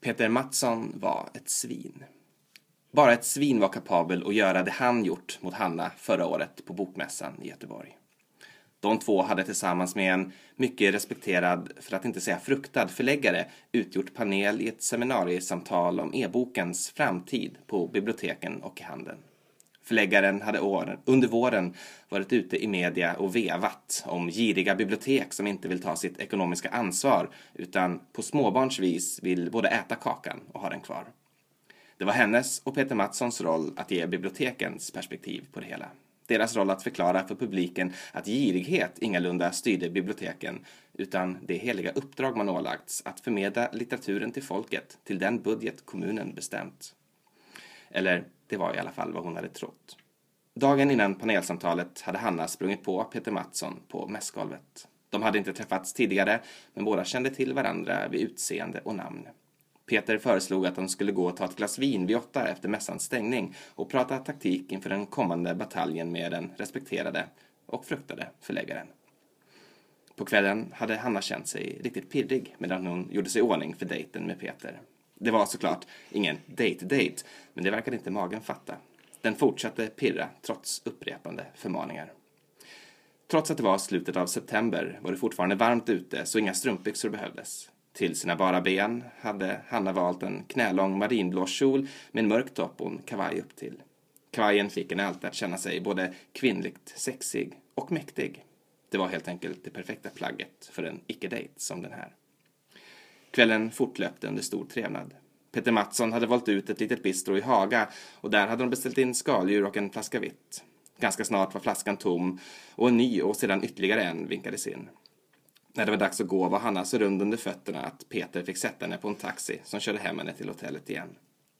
Peter Mattsson var ett svin. Bara ett svin var kapabel att göra det han gjort mot Hanna förra året på Bokmässan i Göteborg. De två hade tillsammans med en mycket respekterad, för att inte säga fruktad, förläggare utgjort panel i ett seminariesamtal om e-bokens framtid på biblioteken och i handeln. Förläggaren hade under våren varit ute i media och vevat om giriga bibliotek som inte vill ta sitt ekonomiska ansvar utan på småbarns vis vill både äta kakan och ha den kvar. Det var hennes och Peter Mattssons roll att ge bibliotekens perspektiv på det hela. Deras roll att förklara för publiken att girighet ingalunda styrde biblioteken utan det heliga uppdrag man ålagts att förmedla litteraturen till folket till den budget kommunen bestämt. Eller det var i alla fall vad hon hade trott. Dagen innan panelsamtalet hade Hanna sprungit på Peter Mattsson på mässgolvet. De hade inte träffats tidigare, men båda kände till varandra vid utseende och namn. Peter föreslog att de skulle gå och ta ett glas vin vid åtta efter mässans stängning och prata taktik inför den kommande bataljen med den respekterade och fruktade förläggaren. På kvällen hade Hanna känt sig riktigt pirrig medan hon gjorde sig i ordning för dejten med Peter. Det var såklart ingen date-date, men det verkade inte magen fatta. Den fortsatte pirra trots upprepande förmaningar. Trots att det var slutet av september var det fortfarande varmt ute så inga strumpbyxor behövdes. Till sina bara ben hade Hanna valt en knälång marinblå kjol med en mörk topp och en kavaj upp till. Kavajen fick henne alltid att känna sig både kvinnligt sexig och mäktig. Det var helt enkelt det perfekta plagget för en icke-date som den här. Kvällen fortlöpte under stor trevnad. Peter Mattsson hade valt ut ett litet bistro i Haga och där hade de beställt in skaldjur och en flaska vitt. Ganska snart var flaskan tom och en ny och sedan ytterligare en vinkades in. När det var dags att gå var Hanna så rund under fötterna att Peter fick sätta henne på en taxi som körde hem henne till hotellet igen.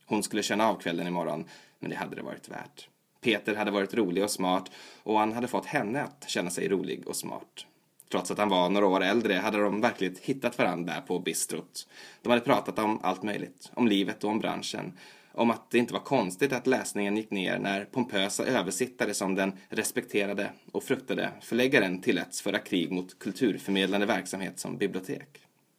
Hon skulle känna av kvällen imorgon, men det hade det varit värt. Peter hade varit rolig och smart och han hade fått henne att känna sig rolig och smart. Trots att han var några år äldre hade de verkligen hittat varandra på bistrot. De hade pratat om allt möjligt, om livet och om branschen. Om att det inte var konstigt att läsningen gick ner när pompösa översittare som den respekterade och fruktade förläggaren tilläts föra krig mot kulturförmedlande verksamhet som bibliotek.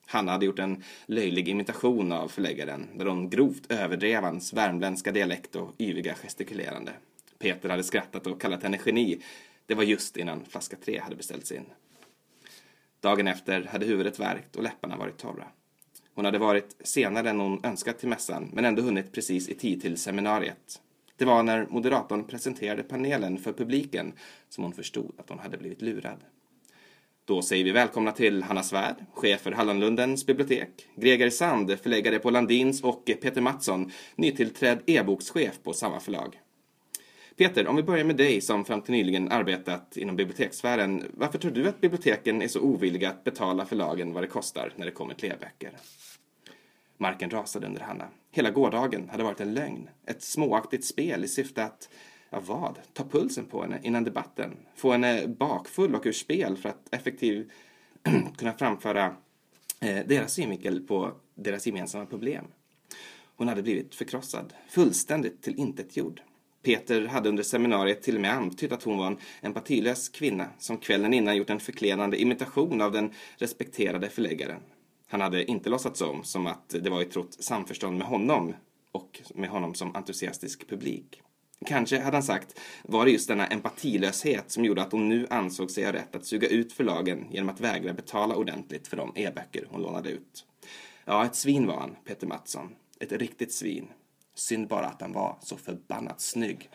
Hanna hade gjort en löjlig imitation av förläggaren där hon grovt överdrev hans värmländska dialekt och yviga gestikulerande. Peter hade skrattat och kallat henne geni. Det var just innan flaska tre hade beställts in. Dagen efter hade huvudet värkt och läpparna varit torra. Hon hade varit senare än hon önskat till mässan, men ändå hunnit precis i tid till seminariet. Det var när moderatorn presenterade panelen för publiken som hon förstod att hon hade blivit lurad. Då säger vi välkomna till Hanna Svärd, chef för Hallonlundens bibliotek, Greger Sand, förläggare på Landins och Peter Mattsson, nytillträdd e-bokschef på samma förlag. Peter, om vi börjar med dig som fram till nyligen arbetat inom bibliotekssfären. Varför tror du att biblioteken är så ovilliga att betala förlagen vad det kostar när det kommer till e-böcker? Marken rasade under Hanna. Hela gårdagen hade varit en lögn. Ett småaktigt spel i syfte att, ja vad, ta pulsen på henne innan debatten. Få henne bakfull och ur spel för att effektivt kunna framföra eh, deras synvinkel på deras gemensamma problem. Hon hade blivit förkrossad, fullständigt till intet. Peter hade under seminariet till och med antytt att hon var en empatilös kvinna som kvällen innan gjort en förklenande imitation av den respekterade förläggaren. Han hade inte låtsats om som att det var i trott samförstånd med honom och med honom som entusiastisk publik. Kanske, hade han sagt, var det just denna empatilöshet som gjorde att hon nu ansåg sig ha rätt att suga ut förlagen genom att vägra betala ordentligt för de e-böcker hon lånade ut. Ja, ett svin var han, Peter Mattsson. Ett riktigt svin. Synd bara att han var så förbannat snygg.